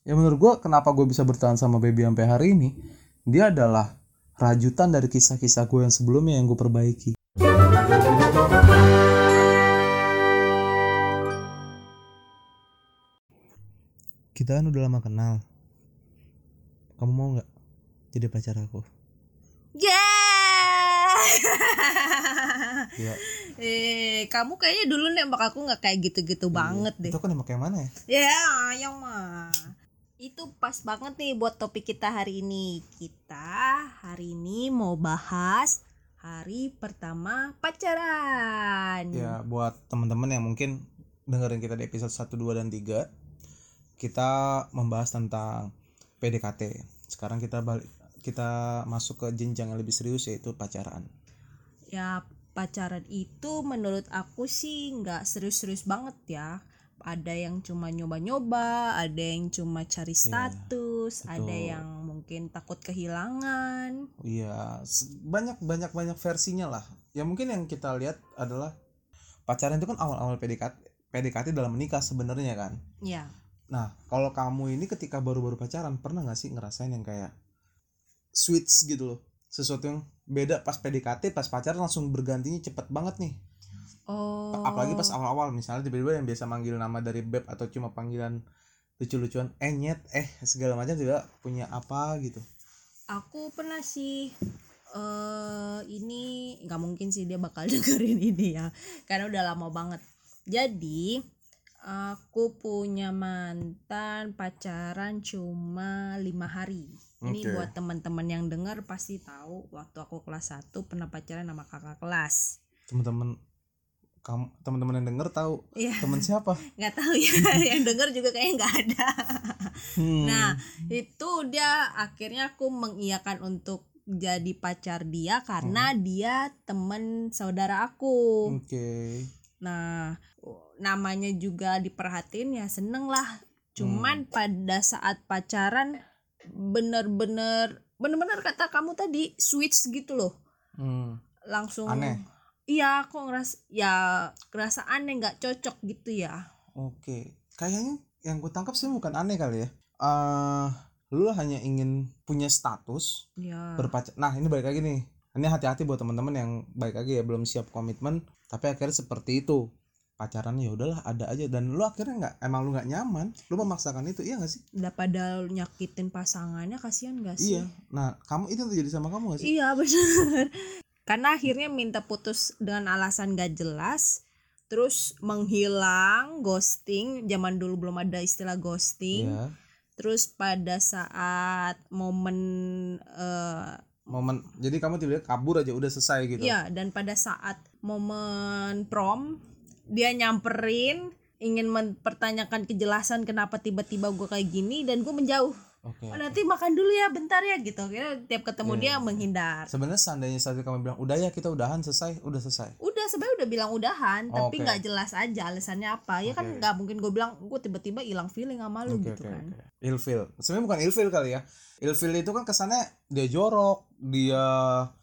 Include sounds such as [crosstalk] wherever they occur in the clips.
ya menurut gue kenapa gue bisa bertahan sama baby sampai hari ini dia adalah rajutan dari kisah-kisah gue yang sebelumnya yang gue perbaiki kita kan udah lama kenal kamu mau nggak jadi pacar aku Yeah. ya [laughs] eh, kamu kayaknya dulu nembak aku nggak kayak gitu-gitu banget deh. itu kan emang kayak mana ya Ya, yang mah. Itu pas banget nih buat topik kita hari ini. Kita hari ini mau bahas hari pertama pacaran. ya buat teman-teman yang mungkin dengerin kita di episode 1, 2 dan 3 kita membahas tentang PDKT. Sekarang kita balik kita masuk ke jenjang yang lebih serius yaitu pacaran. Ya, pacaran itu menurut aku sih nggak serius-serius banget ya. Ada yang cuma nyoba-nyoba, ada yang cuma cari status, ada betul. yang mungkin takut kehilangan. Iya, banyak banyak banyak versinya lah. Ya mungkin yang kita lihat adalah pacaran itu kan awal-awal PDKT PDKT dalam menikah sebenarnya kan. Ya, Nah, kalau kamu ini ketika baru-baru pacaran pernah nggak sih ngerasain yang kayak switch gitu loh? Sesuatu yang beda pas PDKT, pas pacaran langsung bergantinya cepet banget nih. Oh. apalagi pas awal-awal misalnya tiba-tiba yang biasa manggil nama dari beb atau cuma panggilan lucu-lucuan eh nyet eh segala macam juga punya apa gitu aku pernah sih eh ini nggak mungkin sih dia bakal [laughs] dengerin ini ya karena udah lama banget jadi aku punya mantan pacaran cuma lima hari ini Oke. buat teman-teman yang dengar pasti tahu waktu aku kelas 1 pernah pacaran sama kakak kelas teman-teman kamu teman-teman yang denger tahu Iya teman siapa [laughs] nggak tahu ya [laughs] yang denger juga kayaknya nggak ada Hmm. Nah, itu dia akhirnya aku mengiyakan untuk jadi pacar dia karena dia temen saudara aku. oke Nah, namanya juga diperhatiin ya seneng lah. Cuman pada saat pacaran bener-bener bener-bener kata kamu tadi switch gitu loh. Hmm. Langsung Aneh. Iya, aku ngeras ya ngerasa aneh nggak cocok gitu ya. oke kayaknya yang gue tangkap sih bukan aneh kali ya. Eh lu hanya ingin punya status Ya. berpacar. Nah ini balik lagi nih. Ini hati-hati buat teman-teman yang baik lagi ya belum siap komitmen tapi akhirnya seperti itu. Pacaran ya udahlah ada aja. Dan lu akhirnya nggak emang lu nggak nyaman? Lu memaksakan itu iya gak sih? Daripada nyakitin pasangannya kasihan gak sih? iya. Nah kamu itu terjadi sama kamu gak sih? Iya [laughs] benar. Karena akhirnya minta putus dengan alasan gak jelas, terus menghilang, ghosting. Zaman dulu belum ada istilah ghosting. Iya. Terus pada saat momen eh momen jadi kamu tiba-tiba kabur aja udah selesai gitu Iya, dan pada saat momen prom dia nyamperin ingin mempertanyakan kejelasan kenapa tiba-tiba gue kayak gini dan gue menjauh. Oke Oh, nanti makan dulu ya bentar ya gitu. Kira tiap ketemu Iya, dia iya. menghindar. sebenarnya seandainya saat kamu bilang udah ya kita udahan selesai udah selesai udah sebenarnya udah bilang udahan Oh, tapi nggak jelas aja alasannya apa ya kan Oke. nggak mungkin gue bilang gue tiba-tiba hilang feeling sama lu Oke gitu oke kan oke. Ilfil. Sebenarnya bukan ilfil kali ya. Ilfil itu kan kesannya dia jorok, dia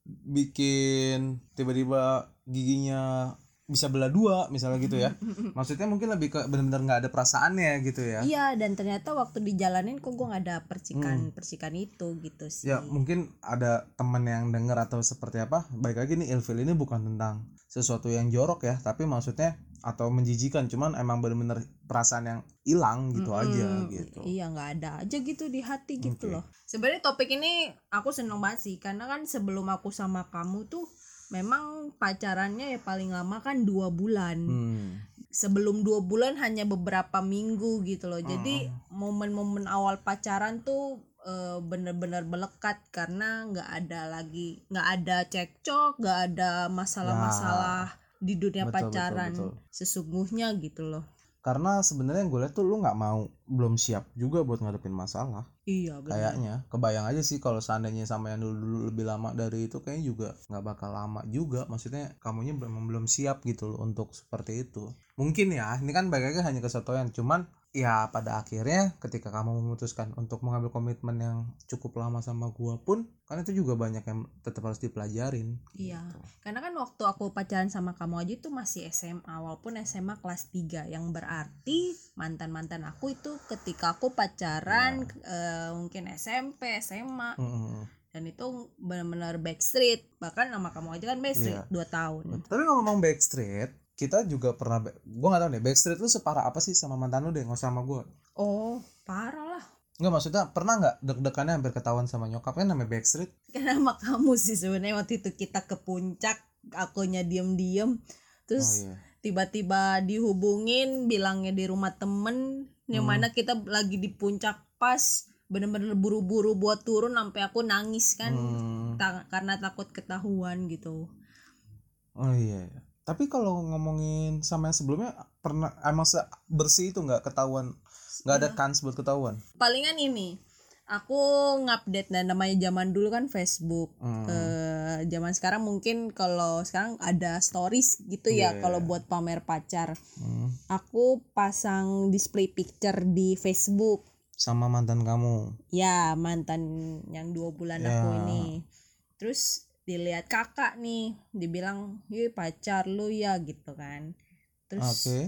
bikin tiba-tiba giginya bisa belah dua misalnya gitu ya. [laughs] Maksudnya mungkin lebih ke benar-benar nggak ada perasaannya gitu ya. iya dan ternyata waktu dijalanin kok gue nggak ada percikan percikan itu gitu sih Hmm. Ya mungkin ada temen yang denger atau seperti apa. Baik lagi nih ilfil ini bukan tentang sesuatu yang jorok ya, tapi maksudnya atau menjijikan. Cuman emang benar-benar perasaan yang hilang gitu aja Mm, gitu. iya nggak ada aja gitu di hati gitu Oke. loh sebenarnya topik ini aku seneng banget sih karena kan sebelum aku sama kamu tuh memang pacarannya ya paling lama kan dua bulan Hmm. sebelum dua bulan hanya beberapa minggu gitu loh jadi Hmm. momen-momen awal pacaran tuh eh, bener-bener melekat karena nggak ada lagi nggak ada cekcok nggak ada masalah-masalah di dunia Betul, betul, pacaran betul. sesungguhnya gitu loh Karena sebenarnya gue lihat tuh lu nggak mau belum siap juga buat ngadepin masalah. Iya benar Kayaknya kebayang aja sih kalau seandainya sama yang dulu lebih lama dari itu kayaknya juga nggak bakal lama juga. Maksudnya kamunya memang belum siap gitu loh untuk seperti itu. Mungkin ya, ini kan baik lagi hanya kesotoyan. Cuman ya pada akhirnya ketika kamu memutuskan untuk mengambil komitmen yang cukup lama sama gua pun kan itu juga banyak yang tetap harus dipelajarin Iya. gitu. Karena kan waktu aku pacaran sama kamu aja itu masih SMA walaupun SMA kelas 3 yang berarti mantan-mantan aku itu ketika aku pacaran eh, mungkin SMP, SMA Mm-mm. dan itu benar-benar backstreet bahkan nama kamu aja kan backstreet Iya. dua tahun. tapi ngomong Backstreet kita juga pernah gua nggak tahu nih Backstreet lu separah apa sih sama mantan lu deh nggak sama gua Oh parah lah. Nggak maksudnya pernah nggak deg-degannya hampir ketahuan sama nyokap kan namanya Backstreet Karena sama kamu sih sebenarnya waktu itu kita ke puncak akunya diem-diem terus oh iya tiba-tiba dihubungin bilangnya di rumah temen yang Hmm. mana kita lagi di puncak pas bener-bener buru-buru buat turun sampai aku nangis kan Hmm. Ta- karena takut ketahuan gitu Oh iya, iya. Tapi kalau ngomongin sama yang sebelumnya pernah emang se- bersih itu nggak ketahuan, nggak ada kans buat ketahuan. palingan ini aku ngupdate dan namanya zaman dulu kan Facebook Hmm. Eh, zaman sekarang mungkin kalau sekarang ada stories gitu ya Iya. kalau buat pamer pacar Hmm. aku pasang display picture di Facebook Sama mantan kamu. ya mantan yang dua bulan Ya. aku ini terus dilihat kakak nih dibilang iya pacar lu ya gitu kan terus Oke,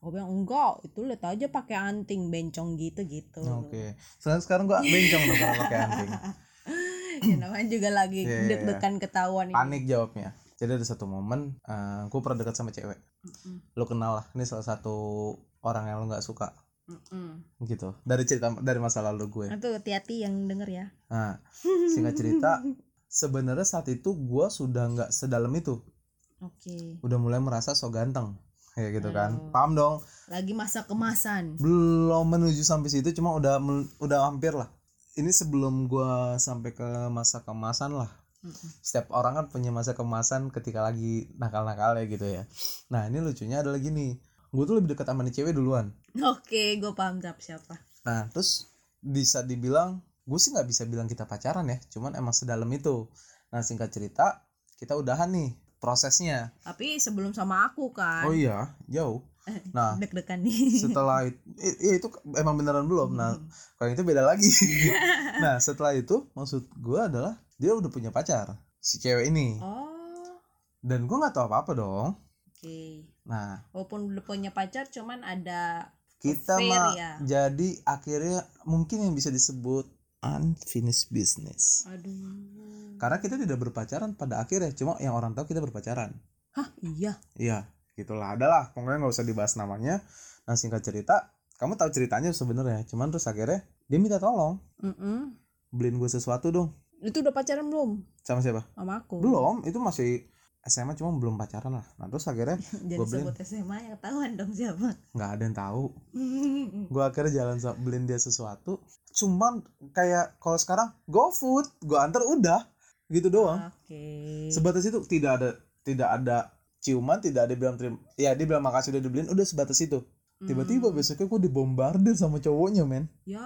aku bilang enggak itu lihat aja pakai anting bencong gitu gitu oke. Sekarang sekarang gua bencong dong kalau pakai anting. [laughs] ya namanya juga lagi Iya, iya, iya. deg-degan ketahuan ini Panik jawabnya. Jadi ada satu momen, eh gue pernah dekat sama cewek. Mm-mm, Lo kenal lah, ini salah satu orang yang lo nggak suka, mm-mm. gitu. Dari cerita dari masa lalu gue. Tuh hati-hati yang denger ya Nah, singkat cerita, [laughs] sebenarnya saat itu gue sudah nggak sedalam itu. oke. Udah mulai merasa so ganteng kayak gitu kan. Paham dong? Lagi masa kemasan. Belum menuju sampai situ cuma udah udah hampir lah. Ini sebelum gua sampai ke masa kemasan lah. Setiap orang kan punya masa kemasan ketika lagi nakal-nakal ya gitu ya. Nah ini lucunya adalah gini gue tuh lebih dekat sama nih cewek duluan. Oke gue paham siapa siapa. Nah terus bisa dibilang gue sih nggak bisa bilang kita pacaran ya cuman emang sedalam itu. Nah singkat cerita kita udahan nih prosesnya. Tapi sebelum sama aku kan. Oh iya jauh. Nah deg-degan nih. setelah itu itu emang beneran belum. Nah kalau itu beda lagi. [laughs] Nah setelah itu maksud gue adalah dia udah punya pacar si cewek ini. Oh. Dan gue nggak tahu apa apa dong. Oke. Nah. Walaupun udah punya pacar cuman ada kita mah ya? jadi akhirnya mungkin yang bisa disebut unfinished business. Aduh. Karena kita tidak berpacaran pada akhirnya cuma yang orang tahu kita berpacaran. Hah iya? Iya gitulah adalah pokoknya nggak usah dibahas namanya. Nah singkat cerita kamu tahu ceritanya sebenarnya cuman terus akhirnya dia minta tolong. Mm-mm. beliin gue sesuatu dong. Itu udah pacaran belum? Sama siapa? Sama aku. Belum itu masih SMA cuma belum pacaran lah. Nah terus akhirnya [laughs] jadi Gua beliin. sebut SMA yang ketahuan dong siapa. Nggak ada yang tahu. [laughs] Gue akhirnya jalan beliin dia sesuatu cuman kayak kalau sekarang go food gue antar udah. Gitu doang. Oke. Sebatas itu tidak ada tidak ada ciuman tidak ada bilang terima ya dia bilang makasih udah dibeliin udah sebatas itu. Tiba-tiba besoknya gue dibombardir sama cowoknya men. Ya.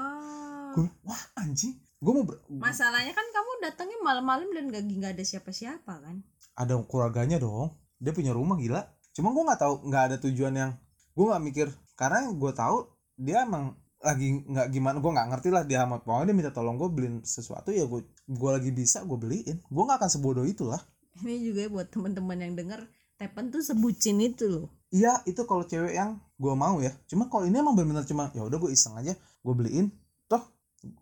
Gue wah anjing. Gue mau ber- masalahnya kan kamu datangnya malam-malam dan gak nggak ada siapa-siapa kan? Ada keluarganya dong. Dia punya rumah gila. Cuma gue nggak tahu nggak ada tujuan yang gue nggak mikir. Karena gue tahu dia emang lagi nggak gimana gue nggak ngerti lah dia amat pokoknya dia minta tolong gue beliin sesuatu ya gue gue lagi bisa gue beliin. Gue nggak akan sebodoh itu lah. Ini juga buat teman-teman yang denger Tepen tuh sebucin itu loh. Iya itu kalau cewek yang gue mau ya. Cuma kalau ini emang benar-benar cuma ya udah gue iseng aja gue beliin toh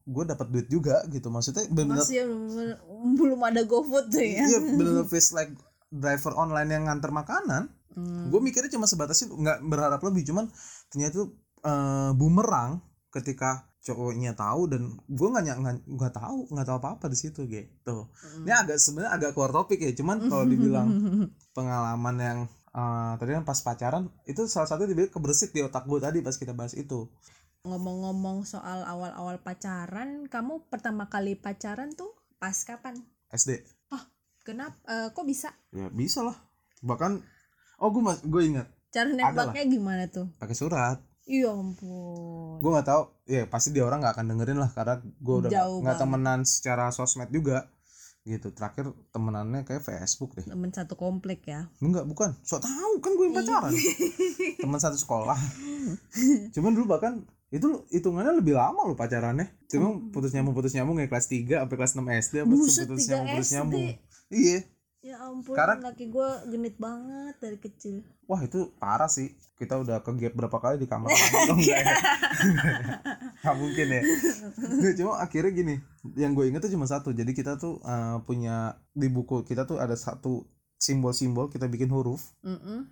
gue dapat duit juga gitu. Maksudnya benar-benar masih belum- belum ada GoFood tuh ya. Iya benar-benar face like driver online yang nganter makanan. Hmm. gue mikirnya cuma sebatas itu nggak berharap lebih cuman ternyata itu eh, bumerang ketika cowoknya tahu dan gue nggak nggak nggak tahu nggak tahu apa apa di situ gitu. Hmm. ini agak sebenarnya agak keluar topik ya cuman kalau dibilang [laughs] pengalaman yang eh, tadi kan pas pacaran itu salah satu dibilang kebersit di otak gue tadi pas kita bahas itu. Ngomong-ngomong soal awal-awal pacaran kamu pertama kali pacaran tuh pas kapan? SD kenapa eh, kok bisa? Ya bisa lah. Bahkan oh gue mas gue ingat. Cara nembaknya gimana tuh? Pakai surat iya ampun. Gue nggak tahu. Ya pasti dia orang nggak akan dengerin lah karena gue udah nggak- temenan secara sosmed juga. Gitu terakhir temenannya kayak Facebook deh. Temen satu komplek ya? Enggak bukan. So tahu kan gue yang pacaran. [laughs] Teman satu sekolah. [laughs] Cuman dulu bahkan Itu hitungannya lebih lama loh pacarannya. Cuma putus nyambung putus nyambung kayak kelas 3 sampai kelas 6 SD apa putus tiga nyambung putus SD. nyambung. Iya. Ya ampun, Karena- laki gue genit banget dari kecil. Wah itu parah sih. Kita udah ke gap berapa kali di kamar [laughs] enggak ya? [laughs] Nggak mungkin ya. Nggak, cuma akhirnya gini. Yang gue inget tuh cuma satu. Jadi kita tuh eh, punya di buku kita tuh ada satu simbol-simbol kita bikin huruf. Mm-mm.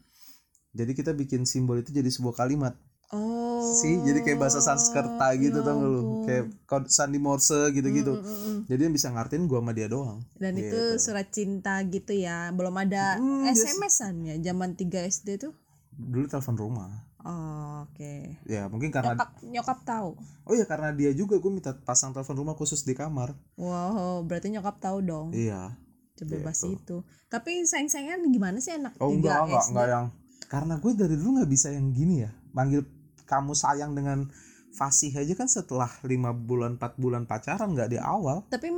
Jadi kita bikin simbol itu jadi sebuah kalimat. Oh. sih jadi kayak bahasa Sanskerta gitu ya tau gak lu kayak sandi morse gitu-gitu Mm, mm, mm. jadi yang bisa ngartiin gua sama dia doang Dan itu Gitu. surat cinta gitu ya. Belum ada Hmm, biasa. SMS-an ya zaman 3 SD tuh. dulu telepon rumah Oh, oke. ya mungkin karena Nyokap nyokap tahu. oh ya karena dia juga gue minta pasang telepon rumah khusus di kamar Wow, berarti nyokap tahu dong. iya Sebebas gitu. itu. Tapi sayang-sayangan gimana sih anak oh 3 enggak enggak SD? enggak yang karena gue dari dulu nggak bisa yang gini ya manggil kamu sayang dengan fasih aja kan setelah lima bulan 4 bulan pacaran nggak di awal Tapi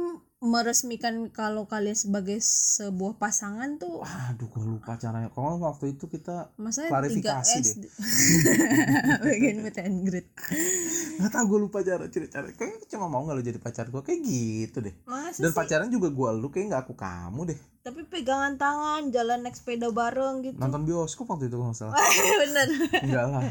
meresmikan kalau kalian sebagai sebuah pasangan tuh aduh gue lupa caranya kalau waktu itu kita Klarifikasi 3 deh. [laughs] Bagian meet and greet. nggak tahu gue lupa cara cara cara kayak cuma mau nggak lo jadi pacar gue kayak gitu deh Masa dan sih? pacaran juga gue lu kayak nggak aku kamu deh Tapi pegangan tangan, jalan naik sepeda bareng gitu. nonton bioskop waktu itu nggak salah [laughs] Bener. enggak lah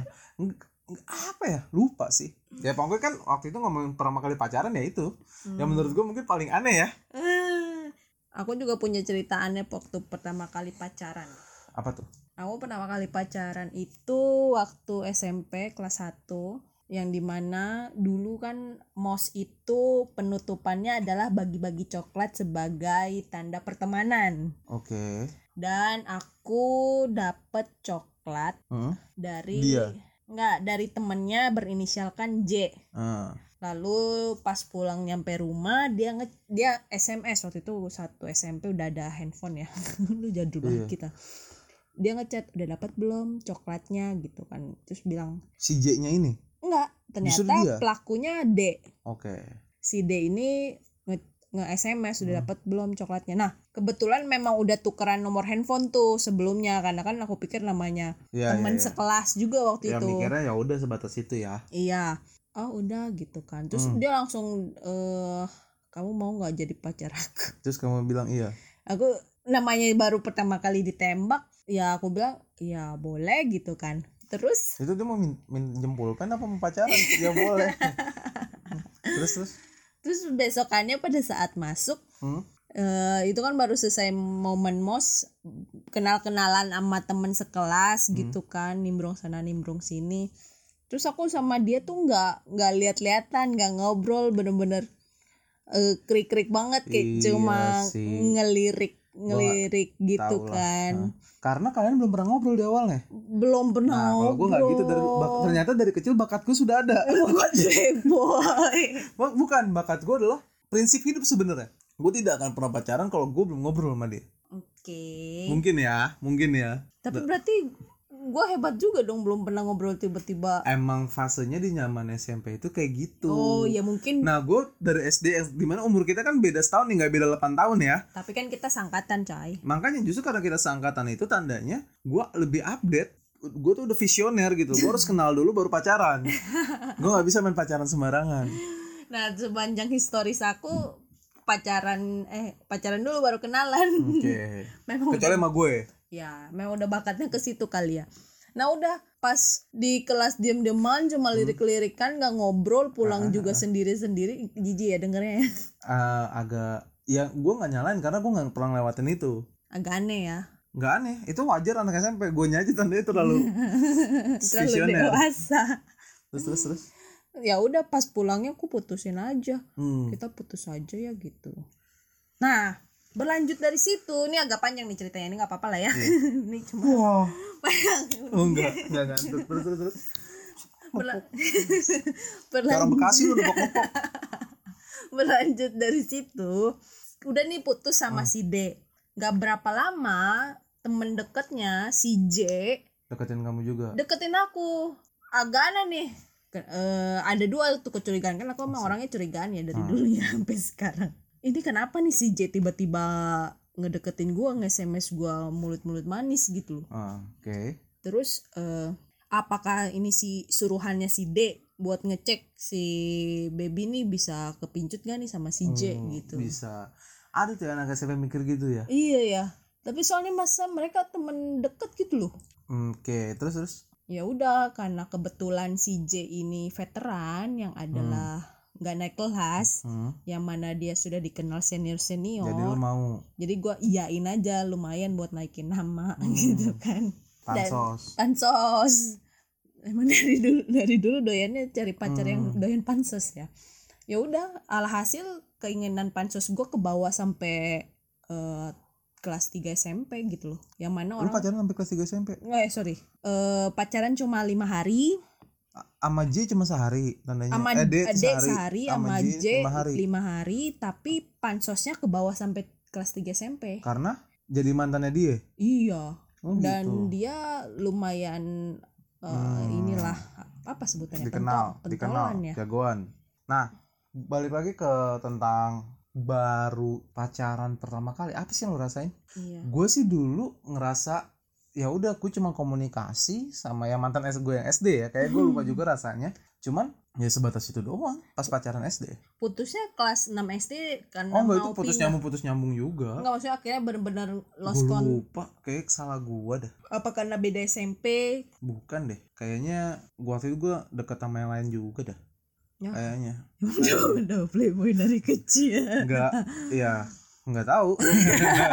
apa ya lupa sih. Ya pokoknya kan waktu itu ngomongin pertama kali pacaran ya itu. Yang menurut gue mungkin paling aneh ya. Eh, Aku juga punya cerita aneh waktu pertama kali pacaran. apa tuh? Aku pertama kali pacaran itu waktu SMP kelas 1 yang di mana dulu kan mos itu penutupannya adalah bagi-bagi coklat sebagai tanda pertemanan. Oke. Dan aku dapet coklat Hmm? dari Dia? Nggak dari temennya berinisialkan J. Ah, lalu pas pulang nyampe rumah dia nge dia SMS waktu itu satu SMP udah ada handphone ya. [laughs] Lu jadul banget Iya. kita. Dia ngechat udah dapat belum coklatnya? Gitu kan. Terus bilang si J nya ini? Enggak ternyata pelakunya D. Oke. Si D ini nge, nge SMS Hmm. dapat belum coklatnya nah kebetulan memang udah tukeran nomor handphone tuh sebelumnya karena kan aku pikir namanya ya, teman ya, ya. sekelas juga waktu ya itu mikirnya ya udah sebatas itu ya Iya. Oh udah gitu kan. Terus Hmm. dia langsung eh kamu mau nggak jadi pacar aku? [laughs] terus kamu bilang iya Aku namanya baru pertama kali ditembak, ya aku bilang ya boleh gitu kan. Terus itu dia mau min, pulpen apa mau pacaran ya boleh [laughs] terus terus terus besokannya pada saat masuk hmm? eh itu kan baru selesai momen mos kenal-kenalan sama temen sekelas gitu kan nimbrung sana nimbrung sini terus aku sama dia tuh nggak nggak lihat-lihatan nggak ngobrol bener-bener eh, krik-krik banget kayak Iya cuma sih. ngelirik ngelirik gitu Tahu lah. kan Nah, karena kalian belum pernah ngobrol di awalnya belum pernah Nah, kalau gue nggak gitu dari bak- ternyata dari kecil bakatku sudah ada. [laughs] [laughs] boy Bukan bakat gue adalah prinsip hidup sebenarnya. Gue tidak akan pernah pacaran kalau gue belum ngobrol sama dia. oke Mungkin ya, mungkin ya. tapi berarti gue hebat juga dong belum pernah ngobrol tiba-tiba Emang fasenya di nyaman SMP itu kayak gitu. oh ya mungkin Nah gue dari SD di mana umur kita kan beda setahun nih nggak beda 8 tahun ya. Tapi kan kita sangkatan, coy. Makanya justru karena kita seangkatan itu tandanya gue lebih update. Gue tuh udah visioner gitu. Gue harus kenal dulu baru pacaran. [laughs] gue nggak bisa main pacaran sembarangan. Nah, sepanjang historis aku pacaran eh pacaran dulu baru kenalan. Oke. [laughs] memang Kecuali sama gue. Ya, memang udah bakatnya ke situ kali ya. Nah, udah pas di kelas diam-diaman cuma lirik-lirikan nggak ngobrol, pulang juga sendiri-sendiri. Jijik ya dengernya ya. [laughs] Eh, agak ya gue nggak nyalain karena gue nggak pernah lewatin itu Agak aneh ya. nggak aneh itu wajar anak SMP gue aja tandanya terlalu [laughs] Terlalu dewasa. terus terus terus Ya udah pas pulangnya aku putusin aja. hmm. kita putus aja ya gitu. Nah, berlanjut dari situ, ini agak panjang nih ceritanya, ini nggak apa-apa lah ya. [laughs] ini cuma wah. oh enggak. Enggak ngantuk terus terus terus berla- orang [laughs] berlanjut, bekasi lu udah [laughs] berlanjut dari situ, udah nih putus sama Hmm. si D. Gak berapa lama temen deketnya si J. Deketin kamu juga? Deketin aku. Agak aneh nih. Ke- eh, ada dua tuh kecurigaan. Kan aku emang orangnya curigaan ya dari Hmm. dulu ya sampai sekarang. Ini kenapa nih si J tiba-tiba ngedeketin gua, nge-SMS gua mulut-mulut manis gitu loh. Ah, oke. Terus eh, apakah ini si suruhannya si D buat ngecek si baby nih bisa kepincut gak nih sama si J Hmm, gitu? bisa. Ada tuh anak SMP mikir gitu ya? Iya ya tapi soalnya masa mereka temen deket gitu loh. Oke terus terus? Ya udah karena kebetulan si J ini veteran yang adalah nggak naik kelas Hmm, yang mana dia sudah dikenal senior senior jadi lu mau? Jadi gua iyain aja lumayan buat naikin nama [laughs] Hmm. gitu kan. Dan- pansos. Pansos. Emang dari dulu dari dulu doyannya cari pacar yang Hmm. doyan pansos ya. Ya udah alhasil keinginan pansos gue ke bawah sampai eh, kelas 3 SMP gitu loh. Yang mana lu orang pacaran sampai kelas 3 SMP eh sorry. Eh, pacaran cuma lima hari sama J cuma sehari tandanya. Sama eh, D adik sehari sama J lima hari. lima hari tapi pansosnya ke bawah sampai kelas 3 SMP karena jadi mantannya dia? Iya. Oh, dan gitu. dia lumayan eh, Hmm. inilah apa sebutannya dikenal Pentol- dikenal pentolan ya jagoan. Nah balik lagi ke tentang baru pacaran pertama kali. Apa sih yang lo rasain? Iya. Gue sih dulu ngerasa ya udah gue cuma komunikasi sama yang mantan S gue yang SD ya. Kayak gue lupa juga rasanya. Cuman ya sebatas itu doang pas pacaran SD putusnya kelas 6 SD karena oh enggak itu putus pindah. nyambung putus nyambung juga. Enggak maksudnya akhirnya bener-bener lost gue lupa kayak salah gue dah. Apa karena beda SMP bukan deh kayaknya gua waktu itu gue deket sama yang lain juga dah Ya. kayaknya. Udah udah playboy dari kecil. Enggak ya enggak tahu.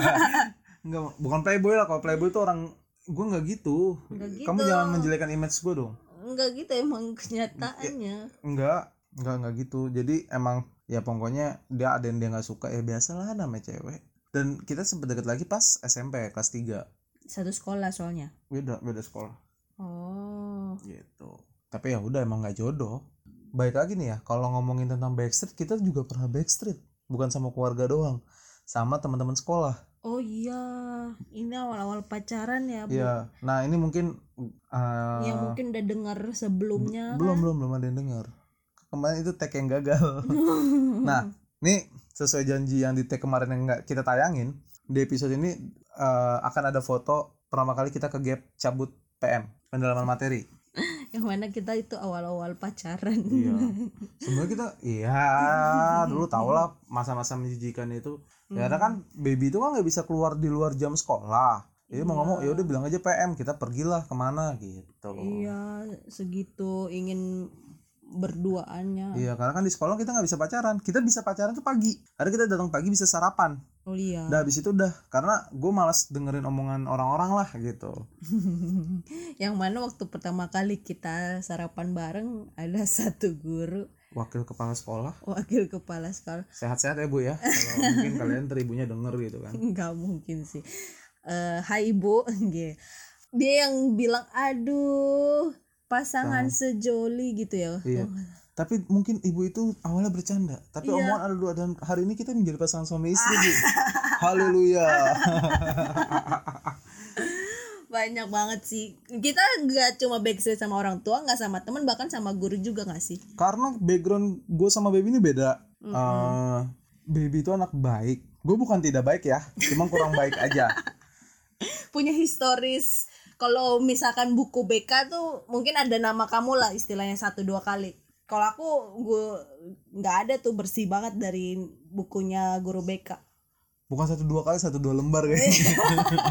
[laughs] Enggak bukan playboy lah kalau playboy tuh orang gue nggak gitu. Nggak gitu. kamu jangan menjelekan image gue dong. Enggak gitu emang kenyataannya. Enggak enggak enggak gitu. Jadi emang ya pokoknya dia ada yang dia nggak suka ya biasalah namanya cewek. Dan kita sempet deket lagi pas SMP kelas 3 satu sekolah soalnya? Beda beda sekolah. Oh. Gitu. Tapi ya udah emang nggak jodoh. Baik lagi nih ya kalau ngomongin tentang backstreet kita juga pernah backstreet. Bukan sama keluarga doang sama teman-teman sekolah oh iya ini awal-awal pacaran ya Bu? Iya. Nah ini mungkin uh, yang mungkin udah dengar sebelumnya belum belum belum ada yang dengar kemarin itu tag yang gagal. [laughs] Nah ini sesuai janji yang di tag kemarin yang nggak kita tayangin di episode ini uh, akan ada foto pertama kali kita ke gap cabut PM pendalaman materi yang mana kita itu awal-awal pacaran. Iya. [laughs] Sebenarnya kita iya dulu tau lah masa-masa menjijikan itu. Ya karena kan baby itu kan nggak bisa keluar di luar jam sekolah. Jadi mau ngomong ya udah bilang aja PM kita pergilah ke mana gitu. Iya segitu ingin berduaannya. Iya, karena kan di sekolah kita nggak bisa pacaran. Kita bisa pacaran tuh pagi. Karena kita datang pagi bisa sarapan. Oh iya Udah habis itu udah. Karena gue malas dengerin omongan orang-orang lah gitu. [laughs] yang mana waktu pertama kali kita sarapan bareng ada satu guru Wakil kepala sekolah. wakil kepala sekolah Sehat-sehat ya bu ya. Kalau [laughs] mungkin kalian teribunya denger gitu kan. nggak mungkin sih eh hai ibu [laughs] dia yang bilang aduh pasangan sejoli gitu ya Iya. Tapi mungkin ibu itu awalnya bercanda. Tapi Iya. omongan ada dua dan hari ini kita menjadi pasangan suami istri bu. [laughs] Haleluya. [laughs] banyak banget sih kita nggak cuma backstreet sama orang tua nggak sama teman bahkan sama guru juga nggak sih Karena background gue sama baby ini beda. Eh, baby itu anak baik. Gue bukan tidak baik ya. Cuma kurang baik aja. [laughs] punya historis kalau misalkan buku BK tuh mungkin ada nama kamu lah istilahnya satu dua kali kalau aku gue nggak ada tuh bersih banget dari bukunya guru BK bukan satu dua kali satu dua lembar kayaknya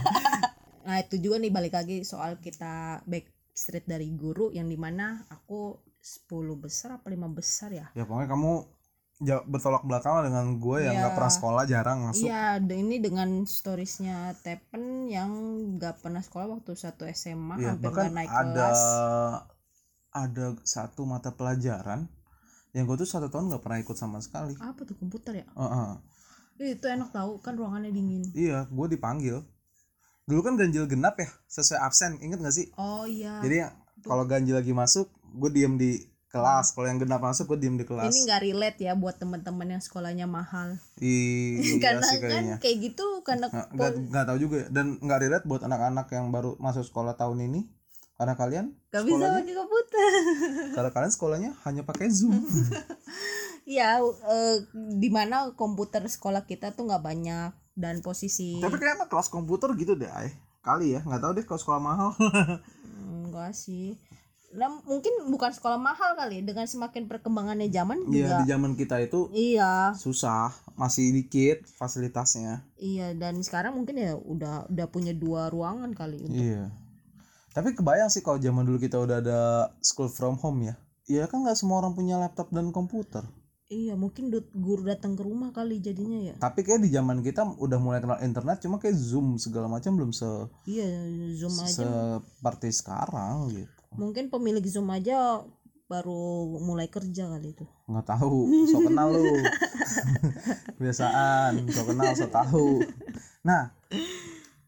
[laughs] nah itu juga nih balik lagi soal kita backstreet dari guru yang di mana aku 10 besar apa lima besar ya? Ya pokoknya kamu ja- bertolak belakang lah dengan gue yang nggak pernah sekolah jarang masuk. Iya, ini dengan storiesnya Tepen yang nggak pernah sekolah waktu satu SMA ya hampir bahkan naik ada kelas. Ada satu mata pelajaran yang gue tuh satu tahun nggak pernah ikut sama sekali Apa tuh komputer ya? Heeh. Ih, Itu enak tahu kan ruangannya dingin. iya gue dipanggil dulu kan ganjil genap ya sesuai absen inget gak sih Oh iya. jadi kalau ganjil lagi masuk gue diem di kelas kalau yang genap masuk gue diem di kelas ini nggak relate ya buat teman-teman yang sekolahnya mahal. iya [laughs] karena sih kan kayak gitu karena Nggak- nggak nggak tahu juga ya. dan nggak relate buat anak-anak yang baru masuk sekolah tahun ini karena kalian gak bisa pakai komputer. [laughs] karena kalian sekolahnya hanya pakai zoom. [laughs] Iya, eh, di mana komputer sekolah kita tuh nggak banyak dan posisi tapi kayaknya kelas komputer gitu deh ay. Kali ya nggak tahu deh kalau sekolah mahal. [laughs] Enggak sih. Nah, mungkin bukan sekolah mahal kali dengan semakin perkembangannya zaman Iya juga di zaman kita itu iya. susah masih dikit fasilitasnya. Iya dan sekarang mungkin ya udah udah punya dua ruangan kali untuk iya tapi kebayang sih kalau zaman dulu kita udah ada school from home ya. Iya kan nggak semua orang punya laptop dan komputer. Iya mungkin guru datang ke rumah kali jadinya ya. Tapi kayak di zaman kita udah mulai kenal internet cuma kayak zoom segala macam belum se iya zoom aja. seperti sekarang gitu. Mungkin pemilik zoom aja baru mulai kerja kali itu. Nggak tahu so kenal lu. [laughs] Biasaan so kenal so tahu. Nah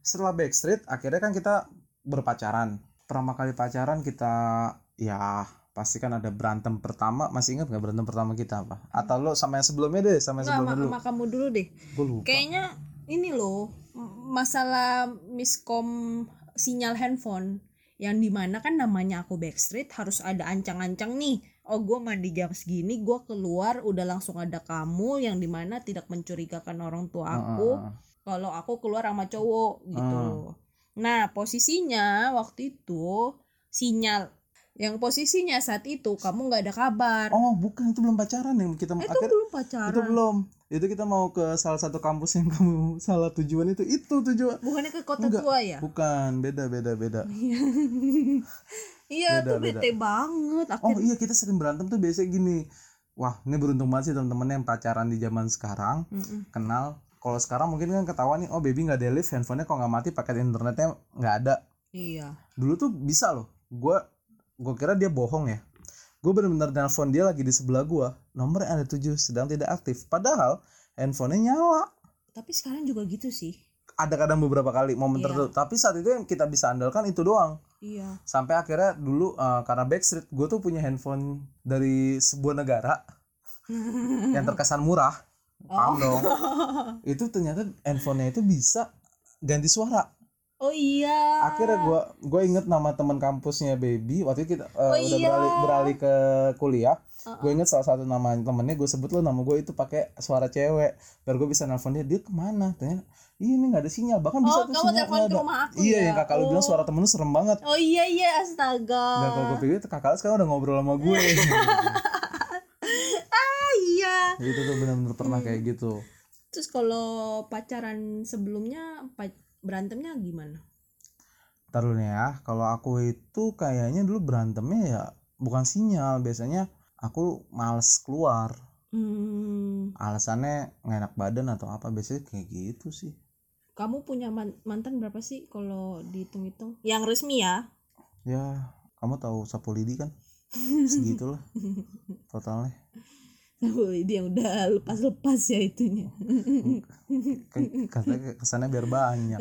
setelah backstreet akhirnya kan kita berpacaran. Pertama kali pacaran kita ya pasti kan ada berantem pertama. Masih ingat nggak berantem pertama kita apa? Atau lo sama yang sebelumnya deh sama yang Nggak, sebelumnya sama, dulu? sama kamu dulu deh. Gue lupa. Kayaknya ini loh masalah miskom sinyal handphone. Yang di mana kan namanya aku backstreet harus ada ancang-ancang nih. Oh gue mandi jam segini gue keluar udah langsung ada kamu yang di mana tidak mencurigakan orang tua aku. Heeh. kalau aku keluar sama cowok gitu nah posisinya waktu itu sinyal. Yang posisinya saat itu kamu nggak ada kabar. Oh bukan. Itu belum pacaran yang kita itu akhir belum pacaran. Itu belum. Itu kita mau ke salah satu kampus yang [laughs] kamu salah tujuan. Itu itu tujuan. Bukannya ke kota Enggak. tua ya? Bukan. Beda beda beda. [laughs] Iya Beda, tuh bete banget Oh akhirnya. iya kita sering berantem tuh biasanya gini. Wah ini beruntung banget sih teman-teman yang pacaran di zaman sekarang. Mm-mm. kenal. Kalau sekarang mungkin kan ketahuan nih, oh baby nggak lift, handphonenya kok nggak mati, paket internetnya nggak ada. Iya. Dulu tuh bisa loh. Gue gue kira dia bohong ya. Gue bener-bener nelpon dia lagi di sebelah gue. Nomor yang ada tujuh sedang tidak aktif. Padahal handphonenya nyala. Tapi sekarang juga gitu sih. Ada kadang beberapa kali momen Iya. tertentu. Tapi saat itu yang kita bisa andalkan itu doang. Iya. sampai akhirnya dulu eh, karena Backstreet gue tuh punya handphone dari sebuah negara [laughs] yang terkesan murah paham dong [laughs] itu ternyata handphonenya itu bisa ganti suara Oh iya. akhirnya gue gue inget nama teman kampusnya baby waktu itu kita eh, Oh udah iya. beralih beralih ke kuliah Uh-uh. gue inget salah satu nama temennya gue sebut lo nama gue itu pakai suara cewek biar gue bisa nelfon dia dia ke mana tanya iya ini nggak ada sinyal bahkan bisa Oh, tuh kamu sinyal nggak ke ada." rumah aku iya ya? yang kakak lu bilang Oh. suara temen lu serem banget Oh iya iya astaga. Dan kalau gue pikir kakak lu sekarang udah ngobrol sama gue [laughs] iya. gitu tuh benar-benar pernah kayak gitu Terus kalau pacaran sebelumnya berantemnya gimana? Taruh nih ya kalau aku itu kayaknya dulu berantemnya ya bukan sinyal biasanya aku males keluar Hmm, alasannya nggak enak badan atau apa biasanya kayak gitu sih kamu punya man- mantan berapa sih kalau dihitung-hitung? Yang resmi ya? ya kamu tahu sapu lidi kan segitulah [laughs] totalnya Oh, yang udah lepas-lepas ya itunya. kan katanya kesannya biar banyak.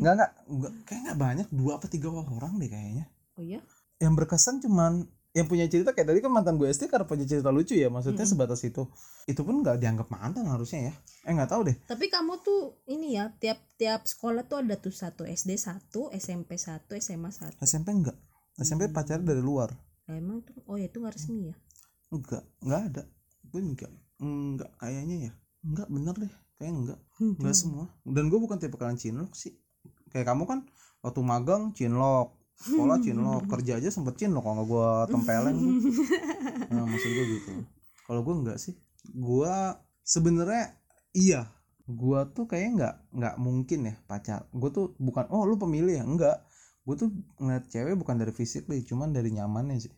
Nggak nggak nggak- kayak nggak banyak dua apa tiga orang deh kayaknya. Oh ya? yang berkesan cuman yang punya cerita kayak tadi kan mantan gue SD karena punya cerita lucu ya maksudnya sebatas itu. Itu pun nggak dianggap mantan harusnya ya. Eh nggak tahu deh. Tapi kamu tuh ini ya tiap-tiap sekolah tuh ada tuh satu SD satu, SMP satu, SMA satu. SMP enggak SMP pacarnya dari luar. Nah, emang tuh? Oh ya itu nggak resmi ya? enggak enggak ada gue enggak enggak kayaknya ya. Enggak bener deh. Kayak enggak. Enggak semua. Dan gue bukan tipe kalian cinlok sih. Kayak kamu kan waktu magang cinlok sekolah cinlok kerja aja sempet cinlok kalau gue [laughs] tempelin tuh. nah maksud gue gitu. Kalau gue enggak sih. Gue sebenarnya iya. Gue tuh kayaknya enggak nggak mungkin ya pacar. Gue tuh bukan oh lu pemilih ya? Enggak. Gue tuh ngeliat cewek bukan dari fisik deh cuman dari nyamannya sih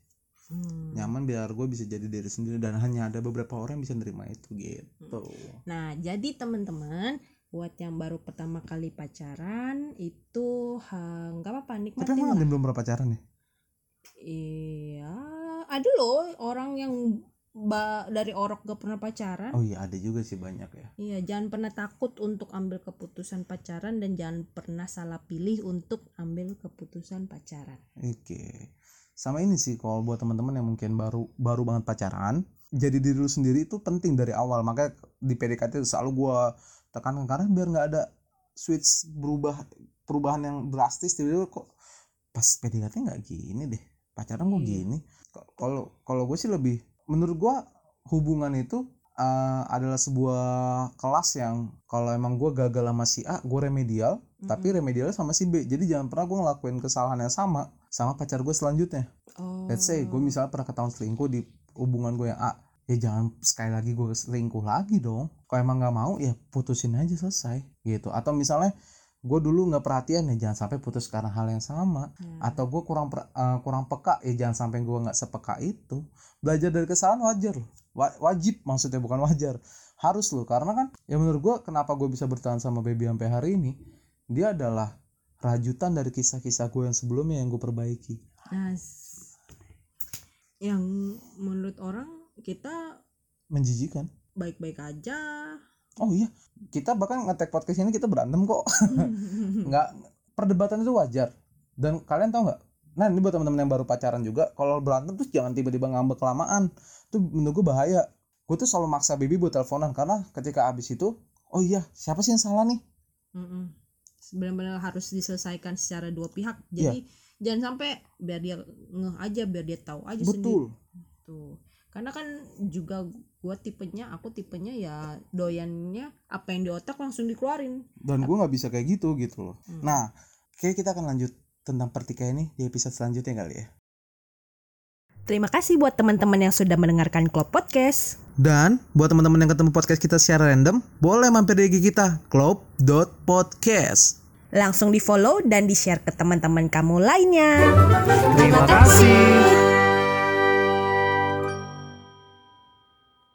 Hmm. nyaman biar gue bisa jadi diri sendiri dan hanya ada beberapa orang yang bisa nerima itu gitu Nah, jadi teman-teman buat yang baru pertama kali pacaran itu ha, nggak apa-apa tapi nikmatin emang ada yang belum pernah pacaran nih Iya, ada loh orang yang ba- dari orok gak pernah pacaran. oh iya ada juga sih banyak ya Iya, jangan pernah takut untuk ambil keputusan pacaran dan jangan pernah salah pilih untuk ambil keputusan pacaran. oke sama ini sih kalau buat teman-teman yang mungkin baru baru banget pacaran jadi diri lu sendiri itu penting dari awal. Makanya di PDKT itu selalu gue tekankan karena biar nggak ada switch berubah perubahan yang drastis tiba-tiba kok pas PDKT nggak gini deh pacaran kok Iya. gini? Kalau kalau gue sih lebih menurut gue hubungan itu eh, adalah sebuah kelas yang kalau emang gue gagal sama si A gue remedial tapi remedialnya sama si B. Jadi jangan pernah gue ngelakuin kesalahan yang sama sama pacar gue selanjutnya. Oh let's say gue misalnya pernah ketahuan selingkuh di hubungan gue yang A ya jangan sekali lagi gue selingkuh lagi dong. Kalau emang nggak mau ya putusin aja selesai gitu. Atau misalnya gue dulu nggak perhatian ya jangan sampai putus karena hal yang sama. Hmm. atau gue kurang per- eh, kurang peka ya jangan sampai gue nggak sepeka itu. Belajar dari kesalahan wajar. Wa- wajib maksudnya bukan wajar. Harus loh karena kan ya menurut gue kenapa gue bisa bertahan sama baby sampai hari ini dia adalah rajutan dari kisah-kisah gue yang sebelumnya yang gue perbaiki. As- yang menurut orang kita menjijikan. baik-baik aja. Oh iya kita bahkan ngetek podcast ini kita berantem kok. [laughs] Nggak perdebatan itu wajar. Dan kalian tahu nggak? Nah ini buat teman-teman yang baru pacaran juga kalau berantem tuh jangan tiba-tiba ngambek kelamaan. Itu menurut gue bahaya. Gue tuh selalu maksa baby buat teleponan karena ketika abis itu oh iya siapa sih yang salah nih? Mm-mm. Benar-benar harus diselesaikan secara dua pihak. Jadi jangan sampai biar dia ngeh aja biar dia tahu aja sendiri. Betul. Tuh karena kan juga gua tipenya aku tipenya ya doyannya apa yang di otak langsung dikeluarin. Dan gue nggak bisa kayak gitu gitu loh. Hmm. nah kayak kita akan lanjut tentang pertikaian ini di episode selanjutnya kali ya terima kasih buat teman-teman yang sudah mendengarkan Klub Podcast Dan buat teman-teman yang ketemu podcast kita secara random, boleh mampir di IG kita, club.podcast. langsung di follow dan di share ke teman-teman kamu lainnya Terima kasih.